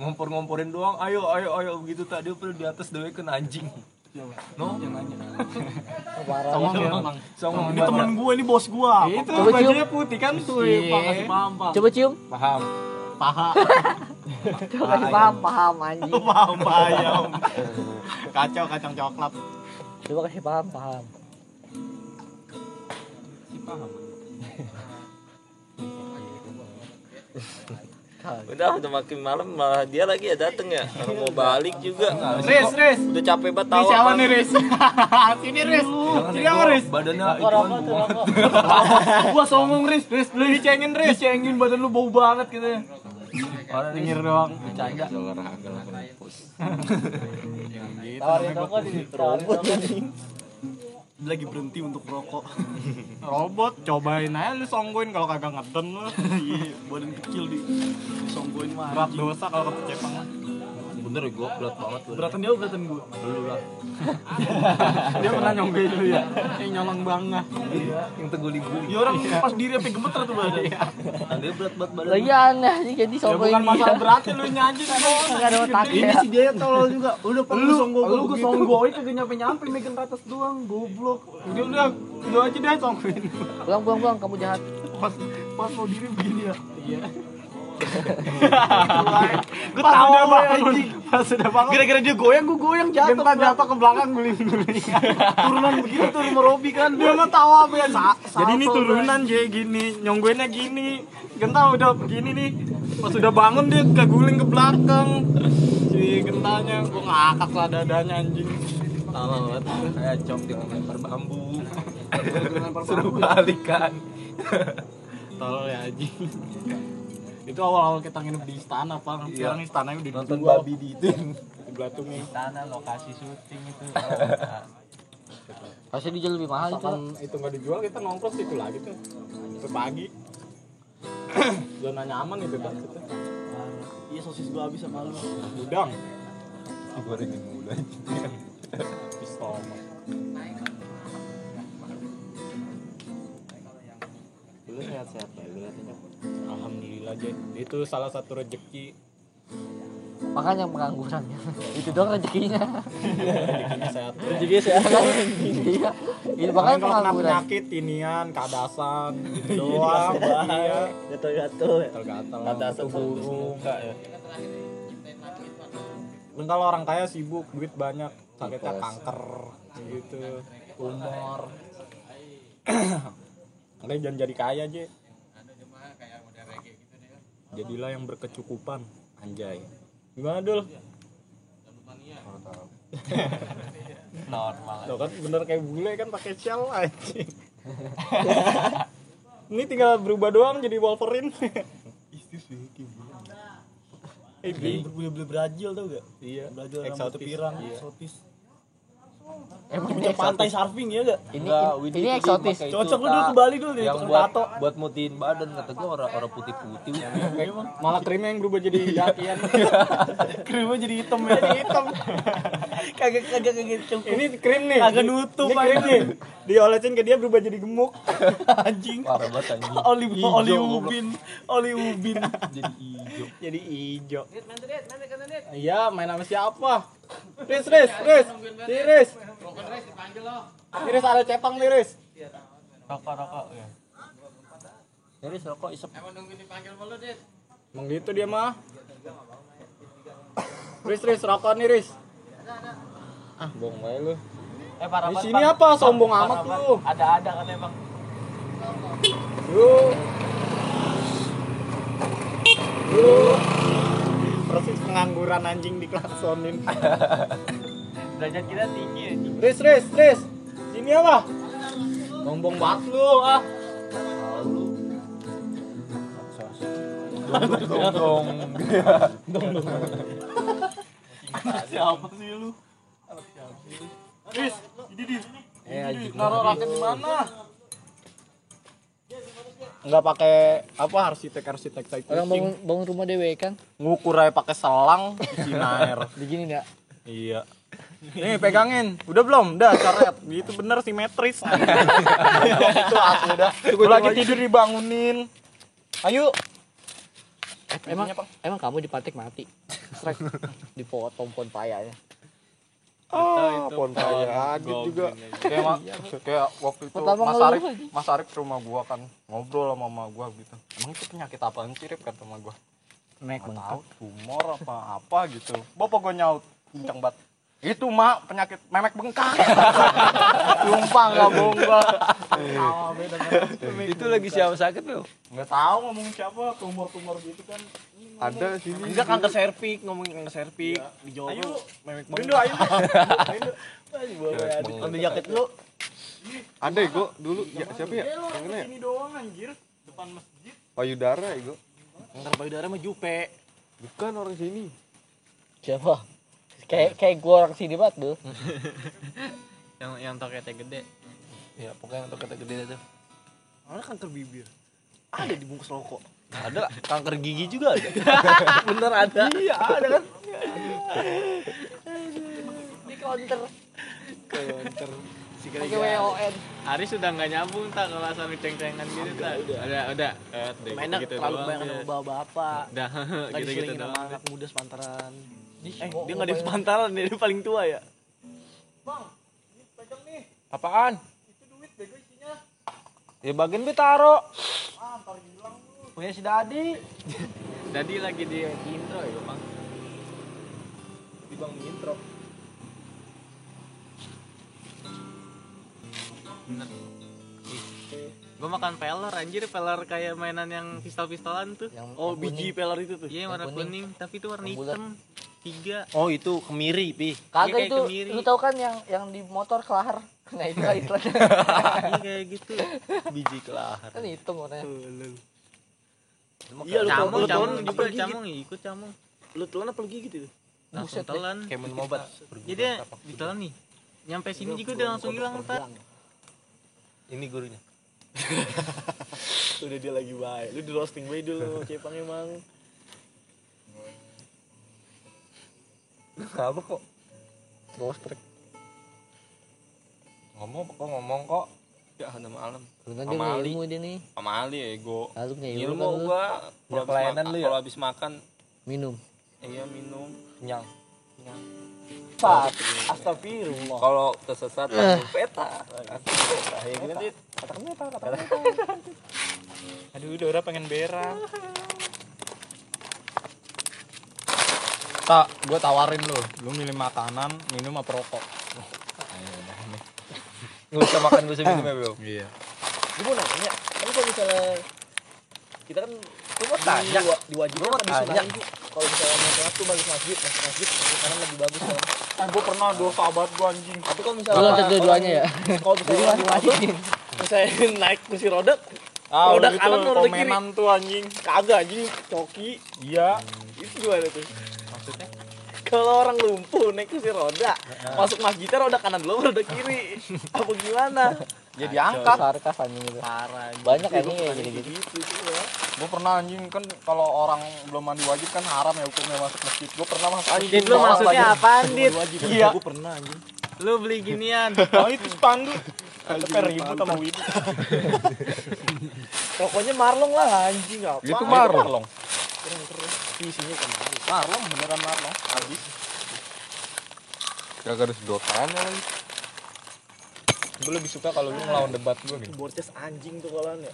Speaker 5: Ngompor-ngomporin doang, ayo ayo ayo begitu tadi udah di atas dewekan anjing.
Speaker 3: No, yang nanya.
Speaker 1: Songong ya
Speaker 3: Songong. Ini temen gue, ini bos gue.
Speaker 1: itu
Speaker 4: Coba cium.
Speaker 1: bajunya putih kan tuh
Speaker 3: Iya,
Speaker 1: pakai
Speaker 3: paham, paham.
Speaker 4: Coba cium.
Speaker 5: Paham.
Speaker 1: paha
Speaker 4: Coba kasih paham, paham anjing.
Speaker 1: paham bayam kacau kacang coklat
Speaker 4: Coba kasih paham, paham.
Speaker 5: Udah, udah makin malam malah dia lagi ya dateng ya. Orang mau balik juga.
Speaker 1: Riz Riz
Speaker 5: Udah capek banget
Speaker 1: ini
Speaker 5: tawa.
Speaker 1: siapa nih Riz sini Riz sini apa Riz
Speaker 3: Badannya
Speaker 4: rokok.
Speaker 1: gua songong Riz Riz lu dicengin Riz dicengin badan lu bau banget gitu ya Nyengir doang bercanda.
Speaker 4: Tawarin rokok di tawarin rokok di.
Speaker 3: Lagi berhenti untuk rokok.
Speaker 1: robot cobain aja lu songgoin kalau kagak ngeden lu
Speaker 3: Iya, badan kecil di songgoin mah.
Speaker 1: berat dosa kalau kecepang
Speaker 5: Bener gue berat banget gue.
Speaker 3: Beratan dia beratan gue.
Speaker 5: Dulu lah.
Speaker 1: dia pernah nyonggoin lu ya yang nyolong banget
Speaker 5: Yang teguh libu.
Speaker 3: Ya orang pas diri sampai gemeter tuh badan.
Speaker 5: Dia berat banget badan.
Speaker 4: Lagi aneh sih jadi
Speaker 1: ya
Speaker 4: sombong
Speaker 1: bukan
Speaker 4: ini.
Speaker 1: masalah beratnya lu nyanyi
Speaker 4: Enggak ada otaknya.
Speaker 3: Ini si dia tolol juga. Udah pas
Speaker 1: lu
Speaker 3: songgoin
Speaker 1: lu gue songgoin kagak nyampe nyampe megang ke atas doang goblok udah udah udah aja deh songgoin
Speaker 4: Pulang, pulang, pulang. Kamu jahat.
Speaker 3: pas pas mau diri begini ya.
Speaker 1: Iya. gue tahu udah bangun. pas udah bangun.
Speaker 3: Gara-gara dia goyang, gue goyang jatuh.
Speaker 1: Genta jatuh ke belakang guling-guling
Speaker 3: Turunan begitu tuh rumah Robi kan.
Speaker 1: dia mah tahu apa ya jadi ini turunan jadi gini. Nyonggoinnya gini. Genta udah begini nih. Pas udah bangun dia keguling ke belakang. Si gentanya gue ngakak lah dadanya anjing.
Speaker 5: Lama banget. Kayak cok di lempar bambu. Suruh balik kan.
Speaker 1: tolol ya anjing itu awal-awal kita nginep di istana pak. Sekarang istananya udah
Speaker 5: Nonton
Speaker 1: dijual
Speaker 5: babi di itu.
Speaker 1: di Belatung
Speaker 5: Tanah lokasi syuting itu.
Speaker 4: Pasti dijual lebih mahal itu.
Speaker 1: Itu nggak dijual kita nongkrong situ lagi tuh. Sampai pagi. Zona nyaman itu bang itu
Speaker 3: Iya sosis gue habis sama lu.
Speaker 1: udang
Speaker 5: Gorengin mulu
Speaker 1: pistol
Speaker 5: Lu sehat-sehat ya, kelihatannya.
Speaker 1: alhamdulillah Jen itu salah satu rezeki
Speaker 4: Makanya pengangguran. itu doang rezekinya.
Speaker 1: rezekinya sehat.
Speaker 4: Rezeki sehat. Iya. Ini
Speaker 1: Makanya
Speaker 4: makanya
Speaker 1: kalau kena
Speaker 4: pengangguran.
Speaker 1: penyakit inian kadasan gitu doang iya.
Speaker 3: Gatel-gatel. Ya.
Speaker 1: gatal-gatal
Speaker 5: Kadasan burung
Speaker 1: ya. Kalau orang kaya sibuk duit banyak sakitnya kanker gitu. Tumor Makanya jangan jadi kaya aja jadilah yang berkecukupan anjay. Gimana dul?
Speaker 5: Normal.
Speaker 1: Tuh kan bener kayak bule kan pakai shell anjing. Ini tinggal berubah doang jadi Wolverine. Eh,
Speaker 3: Ini berbule-bule Brazil tau gak?
Speaker 1: iya
Speaker 3: Brazil rambut
Speaker 1: eksotis.
Speaker 3: Pirang,
Speaker 1: Iya.
Speaker 3: eksotis.
Speaker 4: Emang ini
Speaker 3: Punya pantai surfing ya gak?
Speaker 4: Ini
Speaker 5: Enggak,
Speaker 4: ini
Speaker 5: itu
Speaker 4: eksotis.
Speaker 3: Cocok lu dulu ke Bali dulu nih,
Speaker 5: yang buat
Speaker 3: tato.
Speaker 5: buat mutiin badan kata gua orang orang putih putih
Speaker 1: malah krimnya yang berubah jadi dakian
Speaker 3: Krimnya jadi hitam ya. Jadi hitam. kagak kagak kagak cukup.
Speaker 1: ini krim nih
Speaker 3: Kagak nutup,
Speaker 1: ini krim
Speaker 3: anjing.
Speaker 1: nih diolesin ke dia berubah jadi gemuk
Speaker 3: anjing.
Speaker 5: parah banget anjing
Speaker 3: Oli
Speaker 5: Hijau,
Speaker 3: oli ubin, oli ubin.
Speaker 5: jadi hijau
Speaker 1: jadi hijau iya main sama siapa Riz Riz Riz. Si Riz. Riz ada cepang nih Riz.
Speaker 5: Rokok rokok ya. Jadi rokok isep.
Speaker 1: Emang gitu dia mah. Riz Riz rokok nih Riz. Ah bohong wae lu.
Speaker 3: Eh parah
Speaker 1: di sini apa? sombong amat lu.
Speaker 3: Ada ada katanya bang.
Speaker 1: lu pengangguran anjing diklaksonin.
Speaker 3: Derajat kita tinggi ya.
Speaker 1: Riz Riz Riz sini apa? Sombong banget lu ah
Speaker 5: dong
Speaker 3: Siapa sih lu?
Speaker 1: Riz ini di ini di naruh raket di mana Enggak pakai apa arsitek arsitek type
Speaker 4: Orang bangun bangun rumah dewe kan.
Speaker 1: ngukur aja pakai selang isi air.
Speaker 4: Begini enggak?
Speaker 1: iya. Nih pegangin. Udah belum? Udah coret. Gitu bener simetris itu aku udah. Gue lagi tidur dibangunin. Ayo.
Speaker 4: Emang emang kamu dipatik mati. Dipotong pon payanya.
Speaker 2: Ah, pon saya Adit juga.
Speaker 1: kayak ma- kayak waktu itu
Speaker 4: Pertama
Speaker 1: Mas Arif
Speaker 4: aja.
Speaker 1: Mas Arif ke rumah gua kan ngobrol sama mama gua gitu. Emang itu penyakit apaan sih Rip kata sama gua? Nggak tahu tumor apa apa gitu. Bapak gua nyaut pincang banget. Itu mak penyakit memek bengkak. Sumpah nggak bohong gua.
Speaker 5: Itu lagi siapa sakit lo?
Speaker 1: nggak tahu ngomong siapa tumor tumor gitu kan
Speaker 2: Ada sini.
Speaker 3: Enggak kanker serviks, ngomongin kanker serviks di Jawa.
Speaker 1: Ayo.
Speaker 3: memek
Speaker 1: Indo ayo
Speaker 3: Ambil jaket lu.
Speaker 2: Ada ego dulu. Ya siapa ya? Yang mana ya?
Speaker 1: ini doang anjir depan masjid
Speaker 2: Payudara ego.
Speaker 3: Kanker payudara mah Jupe.
Speaker 2: Bukan orang sini.
Speaker 4: Siapa? Kayak kayak gua orang sini banget tuh.
Speaker 7: Yang yang toketnya gede.
Speaker 5: Ya pokoknya untuk kata gede itu.
Speaker 3: Mana kanker bibir? Ada di bungkus rokok.
Speaker 5: Ada kanker gigi juga ada.
Speaker 3: Bener ada. Iya, ada kan?
Speaker 4: Di counter.
Speaker 3: Si
Speaker 4: pakai WON.
Speaker 7: Ari sudah nggak nyambung tak kalau asal ceng-cengan gitu tak. Udah udah. Eh, deh,
Speaker 3: Mainnya
Speaker 7: gitu
Speaker 3: terlalu
Speaker 7: doang,
Speaker 3: kebanyakan
Speaker 7: ya.
Speaker 3: sama bapak-bapak.
Speaker 7: Udah gitu-gitu doang.
Speaker 3: sama anak muda sepantaran. Eh, dia nggak di
Speaker 4: bayar.
Speaker 3: sepantaran, dia paling tua ya.
Speaker 5: Apaan? Ya bagian gue taro. Punya si Dadi.
Speaker 7: Tadi lagi di intro ya, Bang.
Speaker 3: Di bang intro.
Speaker 7: Gue makan peler anjir, peler kayak mainan yang pistol-pistolan tuh.
Speaker 4: Yang
Speaker 3: Oh,
Speaker 4: yang
Speaker 3: biji
Speaker 4: kuning.
Speaker 3: peler itu tuh.
Speaker 7: Iya,
Speaker 4: Yang
Speaker 7: warna
Speaker 4: kuning.
Speaker 7: kuning, tapi itu warna
Speaker 4: Yang bulat.
Speaker 7: hitam. Tiga.
Speaker 5: Oh itu kemiri pi.
Speaker 4: Kagak
Speaker 7: kayak
Speaker 4: itu,
Speaker 7: kemiri.
Speaker 4: lu tau kan yang yang di motor kelahar. Nah itu lah iklan.
Speaker 7: Iya kayak gitu.
Speaker 5: Biji kelahar.
Speaker 4: kan hitam warnanya.
Speaker 3: Iya, lu
Speaker 7: Camung,
Speaker 3: kalau
Speaker 7: camung juga,
Speaker 3: apa gigit?
Speaker 7: camung ikut camung.
Speaker 3: Lu telan apa lu gigit itu?
Speaker 7: Langsung
Speaker 4: Buset
Speaker 7: telan.
Speaker 5: Kayak minum obat.
Speaker 7: Jadi ditelan nih. Nyampe sini juga udah langsung hilang, tak.
Speaker 5: Ini gurunya.
Speaker 3: Udah dia lagi baik. Lu di roasting baik dulu, Cepang emang.
Speaker 5: Apa kok?
Speaker 4: Gostrek.
Speaker 5: Ngomong kok ngomong kok. Ya udah malam.
Speaker 4: Lu kan dia
Speaker 5: Sama
Speaker 4: punya
Speaker 5: Ali.
Speaker 4: ilmu dia nih.
Speaker 5: Sama Ali ya ego.
Speaker 4: Lalu punya ilmu
Speaker 5: Ilmu
Speaker 4: kan lu.
Speaker 5: gua
Speaker 3: Ya,
Speaker 5: kalau
Speaker 3: pelayanan lu ya?
Speaker 5: Kalau habis makan
Speaker 4: Minum.
Speaker 5: iya minum kenyang.
Speaker 3: Sat. Astagfirullah.
Speaker 5: Kalau tersesat langsung peta. Langsung peta. Ya gini Dit.
Speaker 3: Katakan apa? Katakan apa?
Speaker 7: Aduh, udah pengen berak.
Speaker 1: tak gue tawarin lu lu milih makanan minum apa rokok
Speaker 5: Nggak usah makan gue minum ya, Bro.
Speaker 1: iya
Speaker 3: Gue mau nanya, kan kalau misalnya kita kan
Speaker 5: Lu mau tanya?
Speaker 3: di, diwajibkan
Speaker 5: tanya.
Speaker 3: sunnah itu. Kalau misalnya mau sholat tuh balik masjid, masuk masjid, karena lebih bagus kan.
Speaker 1: kan gue pernah dua sahabat gue anjing
Speaker 3: Tapi kalau
Speaker 4: Lu
Speaker 3: misalnya
Speaker 4: loncat dua-duanya ya.
Speaker 3: Kalau misalnya
Speaker 4: masing-masing.
Speaker 3: motor, misalnya naik kursi roda,
Speaker 1: ah
Speaker 3: Roda
Speaker 1: udah
Speaker 3: kanan,
Speaker 1: itu
Speaker 3: roda kiri.
Speaker 1: komenan tuh anjing
Speaker 3: kagak anjing coki.
Speaker 1: iya
Speaker 3: Itu gimana tuh? Kalau orang lumpuh naik kursi roda, masuk masjidnya roda kanan dulu, roda kiri. Apa gimana?
Speaker 1: ya diangkat
Speaker 4: Sarkas anjing itu.
Speaker 3: Parah.
Speaker 4: Banyak nih kayak gitu-gitu.
Speaker 3: Gitu sih ya.
Speaker 1: gue pernah anjing kan kalau orang belum mandi wajib kan haram ya hukumnya masuk masjid gue pernah masuk
Speaker 7: Dit, lu maksudnya apaan, Dit?
Speaker 1: iya
Speaker 3: Gue pernah anjing.
Speaker 7: Lu beli ginian.
Speaker 1: oh itu spanduk tapi ribut sama wibu
Speaker 3: Pokoknya marlong lah anjing apa?
Speaker 1: itu marlong
Speaker 3: Keren keren. Isinya kan marlong.
Speaker 1: marlong beneran marlong habis
Speaker 2: Kagak ada sedotannya lagi.
Speaker 1: gue lebih suka kalau lu ngelawan debat gue gitu
Speaker 3: Borces anjing tuh kalau ya.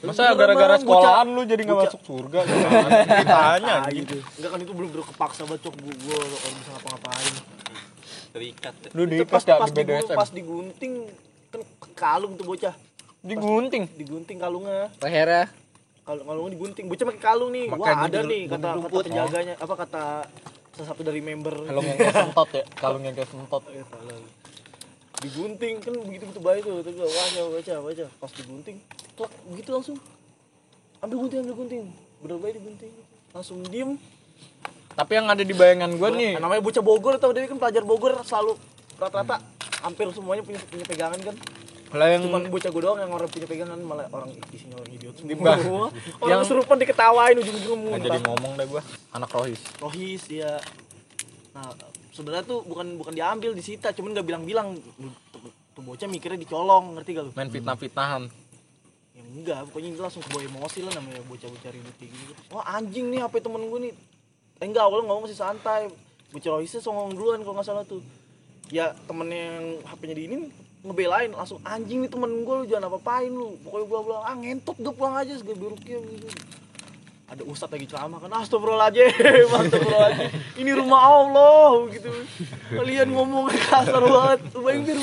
Speaker 1: masa gara-gara sekolahan lu jadi nggak masuk surga ditanya
Speaker 3: Ah,
Speaker 1: gitu
Speaker 3: gitu. Enggak kan itu belum bener kepaksa bacok gue gue orang bisa ngapa-ngapain.
Speaker 5: Terikat.
Speaker 1: lu di
Speaker 3: pas
Speaker 1: pas ya
Speaker 3: pas,
Speaker 1: di
Speaker 3: pas digunting kan kalung tuh bocah.
Speaker 1: digunting?
Speaker 3: Digunting kalungnya.
Speaker 4: Lehernya
Speaker 3: Kalung kalungnya digunting. Bocah pakai kalung nih. Wah, ada nih kata kata penjaganya. Apa kata salah satu dari member.
Speaker 1: Kalung yang kayak sentot ya? Kalung yang kayak sentot.
Speaker 3: Eh, digunting kan begitu begitu baik tuh. Tuh gua baca baca baca pas digunting klak begitu langsung. Ambil gunting ambil gunting. Bener baik digunting. Langsung diem
Speaker 1: tapi yang ada di bayangan gue nih.
Speaker 3: namanya bocah Bogor tau Dewi kan pelajar Bogor selalu rata-rata hampir semuanya punya punya pegangan kan.
Speaker 1: Lah yang
Speaker 3: cuman bocah gue doang yang orang punya pegangan malah orang isinya orang idiot.
Speaker 1: Bah,
Speaker 3: semua orang
Speaker 1: yang-
Speaker 3: kesurupan diketawain ujung-ujungnya muntah.
Speaker 1: Jadi ngomong deh gue anak rohis.
Speaker 3: Rohis dia nah sebenarnya tuh bukan bukan diambil disita. Cuman nggak bilang-bilang. Tuh, bocah mikirnya dicolong ngerti gak lu?
Speaker 1: Main fitnah-fitnahan.
Speaker 3: Yang enggak pokoknya itu langsung kebawa emosi lah namanya bocah-bocah ribut kayak gitu wah anjing nih HP temen gue nih eh enggak awalnya ngomong masih santai. Bocah rohisnya songong duluan kalau nggak salah tuh. Ya temennya yang HP-nya diinin ngebelain langsung anjing nih temen gue lu jangan apa-apain lu. Pokoknya gue bilang ah ngentot gue pulang aja. Segala biruknya gitu. Ada ustadz lagi ceramah kan astagfirullahaladzim astagfirullahaladzim. Ini rumah Allah gitu. Kalian ngomong kasar banget. Bayangin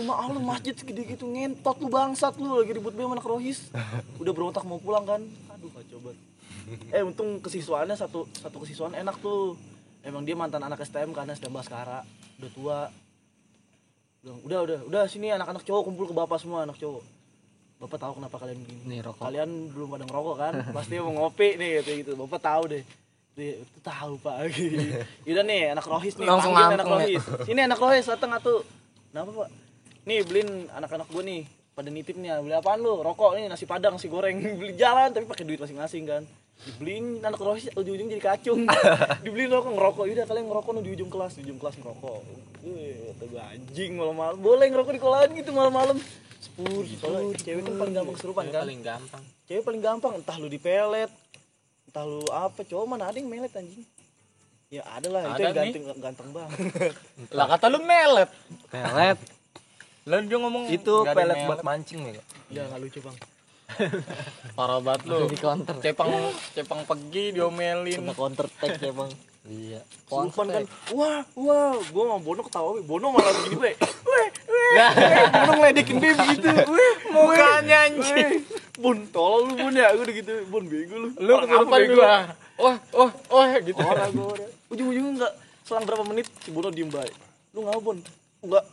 Speaker 3: rumah Allah masjid segede gitu ngentot lu bangsat lu lagi ribut sama anak rohis. Udah berontak mau pulang kan. Aduh kacau banget eh untung kesiswaannya satu satu kesiswaan enak tuh. Emang dia mantan anak STM karena STM Baskara. Udah tua. Bilang, udah udah udah sini anak-anak cowok kumpul ke bapak semua anak cowok. Bapak tahu kenapa kalian begini
Speaker 4: Nih, rokok.
Speaker 3: kalian belum pada ngerokok kan? Pasti mau ngopi nih kayak gitu. Bapak tahu deh. Dia itu tahu pak. Gitu. Yaudah nih anak rohis nih
Speaker 4: Langsung
Speaker 3: panggil anak rohis. Sini anak rohis datang atuh kenapa pak? Nih beliin anak-anak gue nih pada nitip nih beli apaan lu? Rokok nih nasi padang nasi goreng. Beli jalan tapi pakai duit masing-masing kan dibeliin anak rohis ujung-ujung jadi kacung. Dibeliin rokok ngerokok. Yaudah kalian ngerokok di ujung kelas di ujung kelas ngerokok. Wih, kata gua anjing malam-malam. Boleh ngerokok di sekolahan gitu malam-malam. Sepur soalnya cewek kan paling gampang kesurupan kan?
Speaker 5: paling gampang.
Speaker 3: Cewek paling gampang entah lu dipelet entah lu apa. Cowok mana ada yang melet anjing? Ya ada lah itu yang ganteng ganteng banget.
Speaker 1: Lah kata lu melet.
Speaker 2: Pelet.
Speaker 1: Lah dia ngomong
Speaker 2: Itu pelet
Speaker 1: melet.
Speaker 2: buat mancing nih.
Speaker 3: ya nggak lucu bang
Speaker 1: Parah banget lu.
Speaker 4: Di counter.
Speaker 1: Cepang cepang pergi diomelin.
Speaker 4: Kena counter attack ya bang. Iya.
Speaker 3: Kesurupan kan wah wah gua sama Bono ketawa weh. Bono malah begini weh weh weh. Bono ngeledekin dia begitu weh
Speaker 1: Mukanya anjing.
Speaker 3: Bun tolol lu Bun ya gua udah gitu Bun bego lu
Speaker 1: Lu
Speaker 3: Orang apa
Speaker 1: kesurupan
Speaker 3: bego?
Speaker 1: gua. Wah, wah, wah gitu.
Speaker 3: orang gua ujung-ujungnya enggak selang berapa menit si Bono diem baik lu ngapa Bon enggak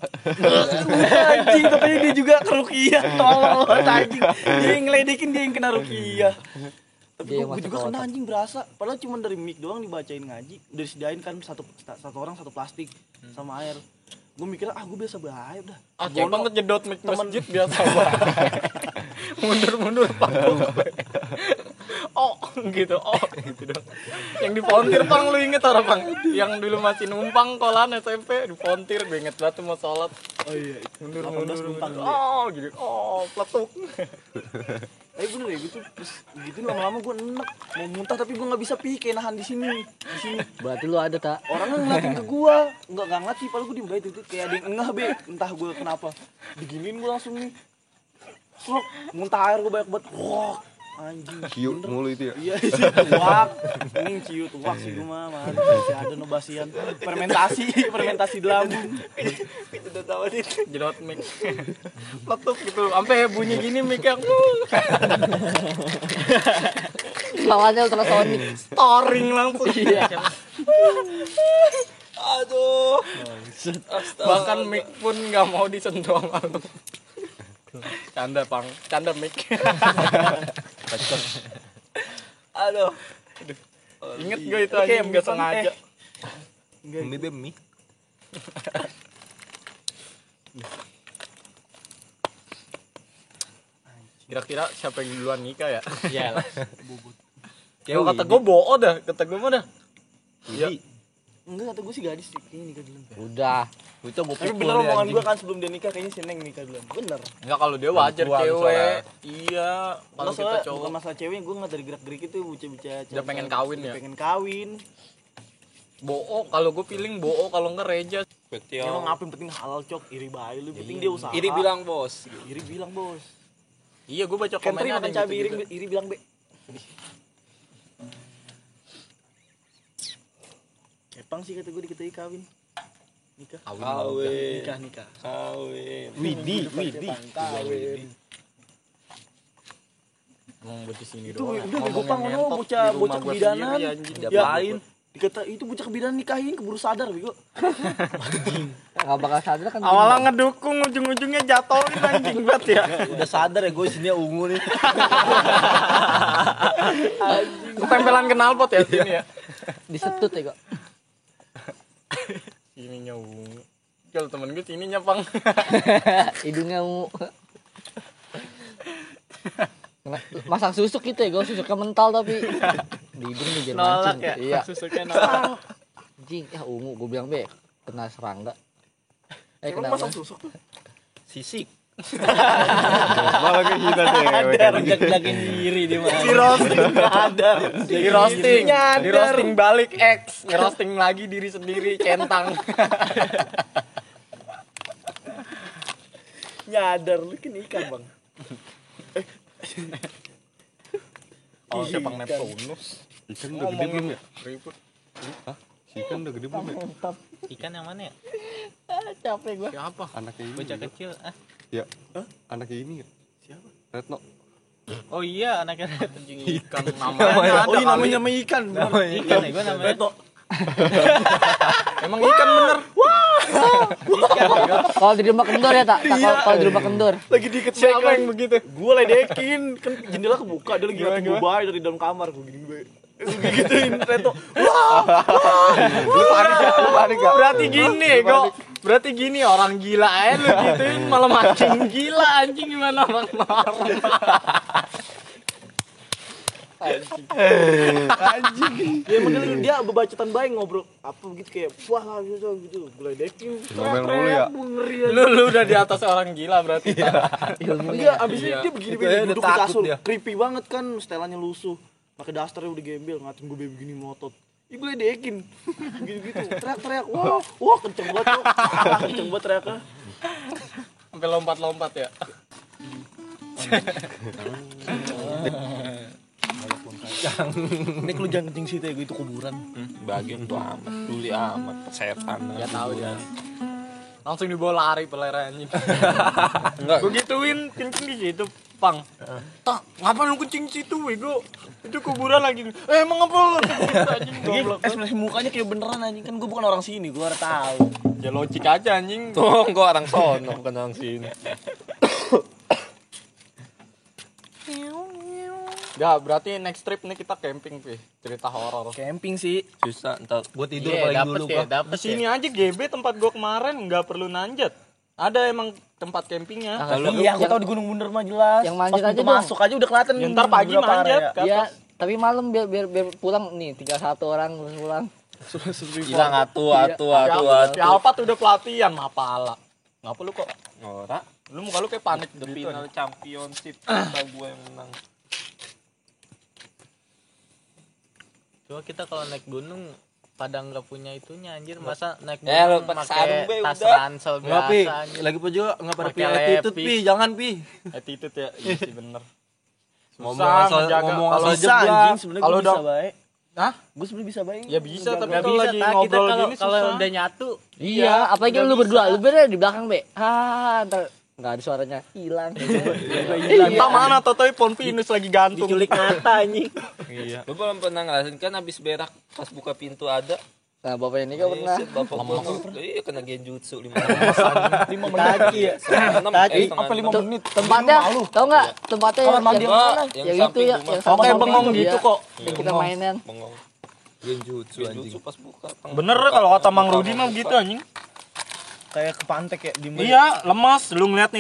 Speaker 3: anjing katanya dia juga ke Rukiah. Tolol banget, anjing. Dia yang ngeledekin dia yang kena Rukiah. Tapi
Speaker 4: masuk
Speaker 3: juga
Speaker 4: ke
Speaker 3: kena anjing berasa. Padahal cuma dari mic doang dibacain ngaji. Udah disediain kan satu satu orang satu plastik sama air. Gue mikirnya ah gue biasa bahaya udah
Speaker 1: Ah,
Speaker 3: Bono-
Speaker 1: cepang kejedot mic masjid biasa. Banget. Mundur-mundur panggung. oh, gitu. Oh, gitu dong. Yang di Pontir Pang lu inget orang Pang? Yang dulu masih numpang kolan SMP di Pontir gue inget banget tuh mau sholat.
Speaker 3: oh iya
Speaker 1: Mundur-mundur.
Speaker 3: 18 numpang
Speaker 1: mundur.
Speaker 3: dulu ya.
Speaker 1: Oh, gitu. Oh, peletuk.
Speaker 3: Eh bener ya gitu terus gitu lama-lama gue enek mau muntah tapi gue nggak bisa pi kayak nahan di sini di sini
Speaker 4: Berarti lu ada tak?
Speaker 3: orangnya ngeliatin ke gua nggak nggak ngerti padahal gua diem baik itu kayak ada yang engah be entah gua kenapa diginiin gua langsung nih Srok, muntah air gua banyak banget wah anjing
Speaker 2: Cium mulu itu ya.
Speaker 3: iya sih tuak ini ciu tuak sih gua mah masih ada nobasian fermentasi fermentasi di lambung itu udah tahu nih
Speaker 1: Jedot mic. Peletuk gitu. Sampai bunyi gini mic yang
Speaker 4: Lawannya ultrasonic.
Speaker 1: storing langsung.
Speaker 4: Iya.
Speaker 5: aduh
Speaker 1: Bahkan mic pun nggak mau disentuh sama lu. Canda, Pang. Canda mic.
Speaker 5: aduh
Speaker 1: Ingat gue itu aja nggak
Speaker 3: bukan,
Speaker 1: sengaja.
Speaker 3: Enggak,
Speaker 2: Mie demi.
Speaker 1: Kira-kira siapa yang duluan nikah ya?
Speaker 5: ya
Speaker 1: Kalau kata gue bohong dah, kata gue mah dah. Iya.
Speaker 3: Enggak kata gua sih gadis sih kayaknya nikah dulu
Speaker 4: Udah.
Speaker 2: Itu gue
Speaker 3: tapi bener omongan gua kan sebelum dia nikah kayaknya si Neng nikah duluan bener
Speaker 1: Enggak kalau dia wajar cewek.
Speaker 2: soalnya.
Speaker 1: Iya, kalau kita cowok
Speaker 3: bukan masalah cewek gue nggak dari gerak gerik itu bocah-bocah
Speaker 1: Udah pengen kawin ya?
Speaker 3: pengen kawin
Speaker 1: bohong. Kalau gue feeling bohong kalau enggak reja.
Speaker 5: betul
Speaker 3: emang apa yang penting halal cok iri bayi lu penting dia usaha
Speaker 5: iri bilang bos
Speaker 3: iri bilang bos
Speaker 1: Iya, gue baca
Speaker 3: Kentri
Speaker 1: komennya
Speaker 3: makan
Speaker 1: ada
Speaker 3: cabai
Speaker 1: gitu
Speaker 3: iri,
Speaker 1: juga.
Speaker 3: iri bilang be Kepang sih kata gue diketahui kawin nikah
Speaker 5: kawin
Speaker 3: nikah nikah
Speaker 5: kawin
Speaker 2: Widi, Widi.
Speaker 3: kawin
Speaker 1: buat di sini
Speaker 3: itu
Speaker 1: doang.
Speaker 3: udah gue pang
Speaker 1: ngentot
Speaker 3: bocah bocah kebidanan
Speaker 1: anjing.
Speaker 3: diapain dikata itu bocah kebidanan nikahin keburu sadar bego
Speaker 4: Nggak bakal sadar kan.
Speaker 1: Awalnya ngedukung, ujung-ujungnya jatohin anjing banget ya.
Speaker 2: Udah sadar ya gue sini ungu nih.
Speaker 1: Ketempelan knalpot ya sini ya.
Speaker 4: disetut ya kok.
Speaker 1: Sininya ungu. Kalau temen gue sininya pang.
Speaker 4: Hidungnya ungu. Masang susuk gitu ya, gue susuknya mental tapi di hidung
Speaker 1: Nolak
Speaker 4: mancing.
Speaker 1: ya.
Speaker 4: Iya.
Speaker 1: Susuknya nolak.
Speaker 4: Anjing, ya ungu gue bilang be kena serangga. Eh
Speaker 3: Emang
Speaker 4: kenapa?
Speaker 3: masang susuk tuh
Speaker 2: Sisik. Malah kayak kita cewek.
Speaker 3: Jelek-jelekin diri dia mah.
Speaker 1: di roasting ada di roasting di roasting balik X ngerosting lagi diri sendiri centang
Speaker 3: Nyadar lu kan ikan, Bang.
Speaker 1: oh siapa Neptunus
Speaker 2: Ikan udah gede belum ya?
Speaker 1: ribut
Speaker 2: Hah? Ikan udah gede belum ya?
Speaker 5: Ikan yang mana ya?
Speaker 4: Capek gua.
Speaker 1: siapa
Speaker 2: Anaknya ini.
Speaker 5: Bocah kecil. Ah.
Speaker 2: Ya. Anaknya ini ya? Siapa? Retno.
Speaker 5: Oh iya, anaknya anjing
Speaker 1: ikan namanya
Speaker 3: Oh, iya namanya nama ikan.
Speaker 5: ikan ya, gua namanya.
Speaker 3: Reto.
Speaker 1: emang ikan bener
Speaker 4: Kalau di rumah kendor ya tak? Tak, Kalau kalau di rumah kendor.
Speaker 3: Lagi dikit
Speaker 1: siapa yang begitu
Speaker 3: Gue ledekin, kan jendela kebuka, dia lagi ngeliatin gue dari dalam kamar, gue gini gue. Gituin Reto.
Speaker 2: Lu panik gak? Lu panik gak?
Speaker 1: berarti gini kok berarti gini orang gila aja lu gituin malah makin gila anjing gimana bang orang
Speaker 3: Ya emang dia, dia bebacotan baik ngobrol apa gitu kayak wah gitu gitu. Gue ledekin.
Speaker 2: Ngomel mulu ya?
Speaker 1: Lu lu udah di atas orang gila berarti
Speaker 3: Iya, abis itu dia begini
Speaker 5: Itu
Speaker 3: begini duduk di kasur.
Speaker 5: dia.
Speaker 3: Creepy banget kan, setelannya lusuh. Pakai dasternya udah gembel, ngatin gue begini melotot. Ih gue ledekin. Gitu-gitu. Teriak-teriak. Wah, wah kenceng banget. Ah, kenceng banget teriaknya.
Speaker 1: sampai lompat-lompat ya
Speaker 3: Nek lu jangan kencing situ ya, gue itu kuburan.
Speaker 5: Bagian tuh amat, tuli amat, setan.
Speaker 1: ya tahu dia langsung dibawa lari pelera anjing
Speaker 5: Enggak.
Speaker 1: gue gituin kencing di situ pang tak ngapain lu kencing situ bego? Itu kuburan lagi. Eh emang apa goblok.
Speaker 3: Ekspresi mukanya kayak beneran anjing. Kan gue bukan orang sini, gue harus tahu.
Speaker 1: ya logik aja anjing.
Speaker 5: Tuh, gua orang sono bukan orang sini.
Speaker 1: ya berarti next trip nih kita camping pi. Cerita horor.
Speaker 3: Camping sih.
Speaker 5: Susah entar buat tidur
Speaker 4: Iya,
Speaker 5: paling dulu
Speaker 4: ya,
Speaker 5: gua.
Speaker 1: sini aja GB tempat gua kemarin. Nggak perlu nanjat ada emang tempat campingnya
Speaker 5: Kalau
Speaker 3: Iya, aku tahu di Gunung Bunder mah jelas.
Speaker 4: Yang manjat aja dong.
Speaker 3: masuk aja udah kelihatan.
Speaker 1: Ya, ntar pagi manjat ke
Speaker 4: Iya, tapi malam biar biar, biar pulang nih tinggal satu orang terus pulang.
Speaker 5: hilang atu atu atu atu.
Speaker 1: si Alpat udah pelatihan mapala ngapa lu kok
Speaker 5: Ora.
Speaker 1: lu muka lu kayak panik
Speaker 5: The
Speaker 1: gitu
Speaker 5: final championship kita gua yang menang. Coba kita kalau naik gunung pada nggak punya itunya anjir masa naik
Speaker 6: Ya, lu
Speaker 5: gunung
Speaker 6: pakai be,
Speaker 5: tas
Speaker 6: udah.
Speaker 5: ransel
Speaker 6: Pi.
Speaker 5: biasa anjir.
Speaker 6: Lagi pun juga enggak pada punya attitude. Pi. Jangan, Pi.
Speaker 1: attitude ya iya sih bener
Speaker 6: Ngomong
Speaker 1: Susah
Speaker 6: asal ngomong
Speaker 1: Kalau
Speaker 6: asal
Speaker 3: Bisa
Speaker 6: jeblak.
Speaker 1: Kalau
Speaker 3: gue bisa
Speaker 1: udah-
Speaker 3: baik.
Speaker 1: Hah?
Speaker 3: Gue sebenarnya bisa baik.
Speaker 1: ya bisa tapi
Speaker 5: Nggak
Speaker 1: kalau lagi
Speaker 5: kita
Speaker 1: ngobrol
Speaker 5: kalau
Speaker 1: gini
Speaker 5: kalau udah nyatu
Speaker 4: Iya, apalagi lu berdua, lu berdua di belakang, Be. Ah, ntar nggak ada suaranya, hilang.
Speaker 1: Entah mana Totoy Ponpinus lagi gantung.
Speaker 3: Diculik mata anjing.
Speaker 5: iya. Lu belum pernah ngerasain kan habis berak pas buka pintu ada.
Speaker 4: Nah, bapak ini kan pernah.
Speaker 5: Iya, bapak gua iya kena genjutsu lima
Speaker 3: Lima kaki ya.
Speaker 5: enam
Speaker 3: Kaki,
Speaker 5: eh,
Speaker 3: apa lima
Speaker 4: Tuh,
Speaker 3: menit?
Speaker 4: Tempatnya, tau nggak? Tempatnya
Speaker 3: Kamar
Speaker 4: yang,
Speaker 3: mandi
Speaker 5: mana?
Speaker 4: yang, itu ya, yang
Speaker 1: Oh,
Speaker 4: samping
Speaker 1: bengong
Speaker 4: itu,
Speaker 1: gitu
Speaker 4: ya.
Speaker 1: kok.
Speaker 4: Yang kita mainan.
Speaker 5: bengong.
Speaker 6: Genjutsu anjing.
Speaker 5: genjutsu pas buka
Speaker 1: bener kalau kata Mang Rudi mah gitu anjing
Speaker 3: Kayak kepantek ya di
Speaker 1: iya lemas. Lu ngeliat nih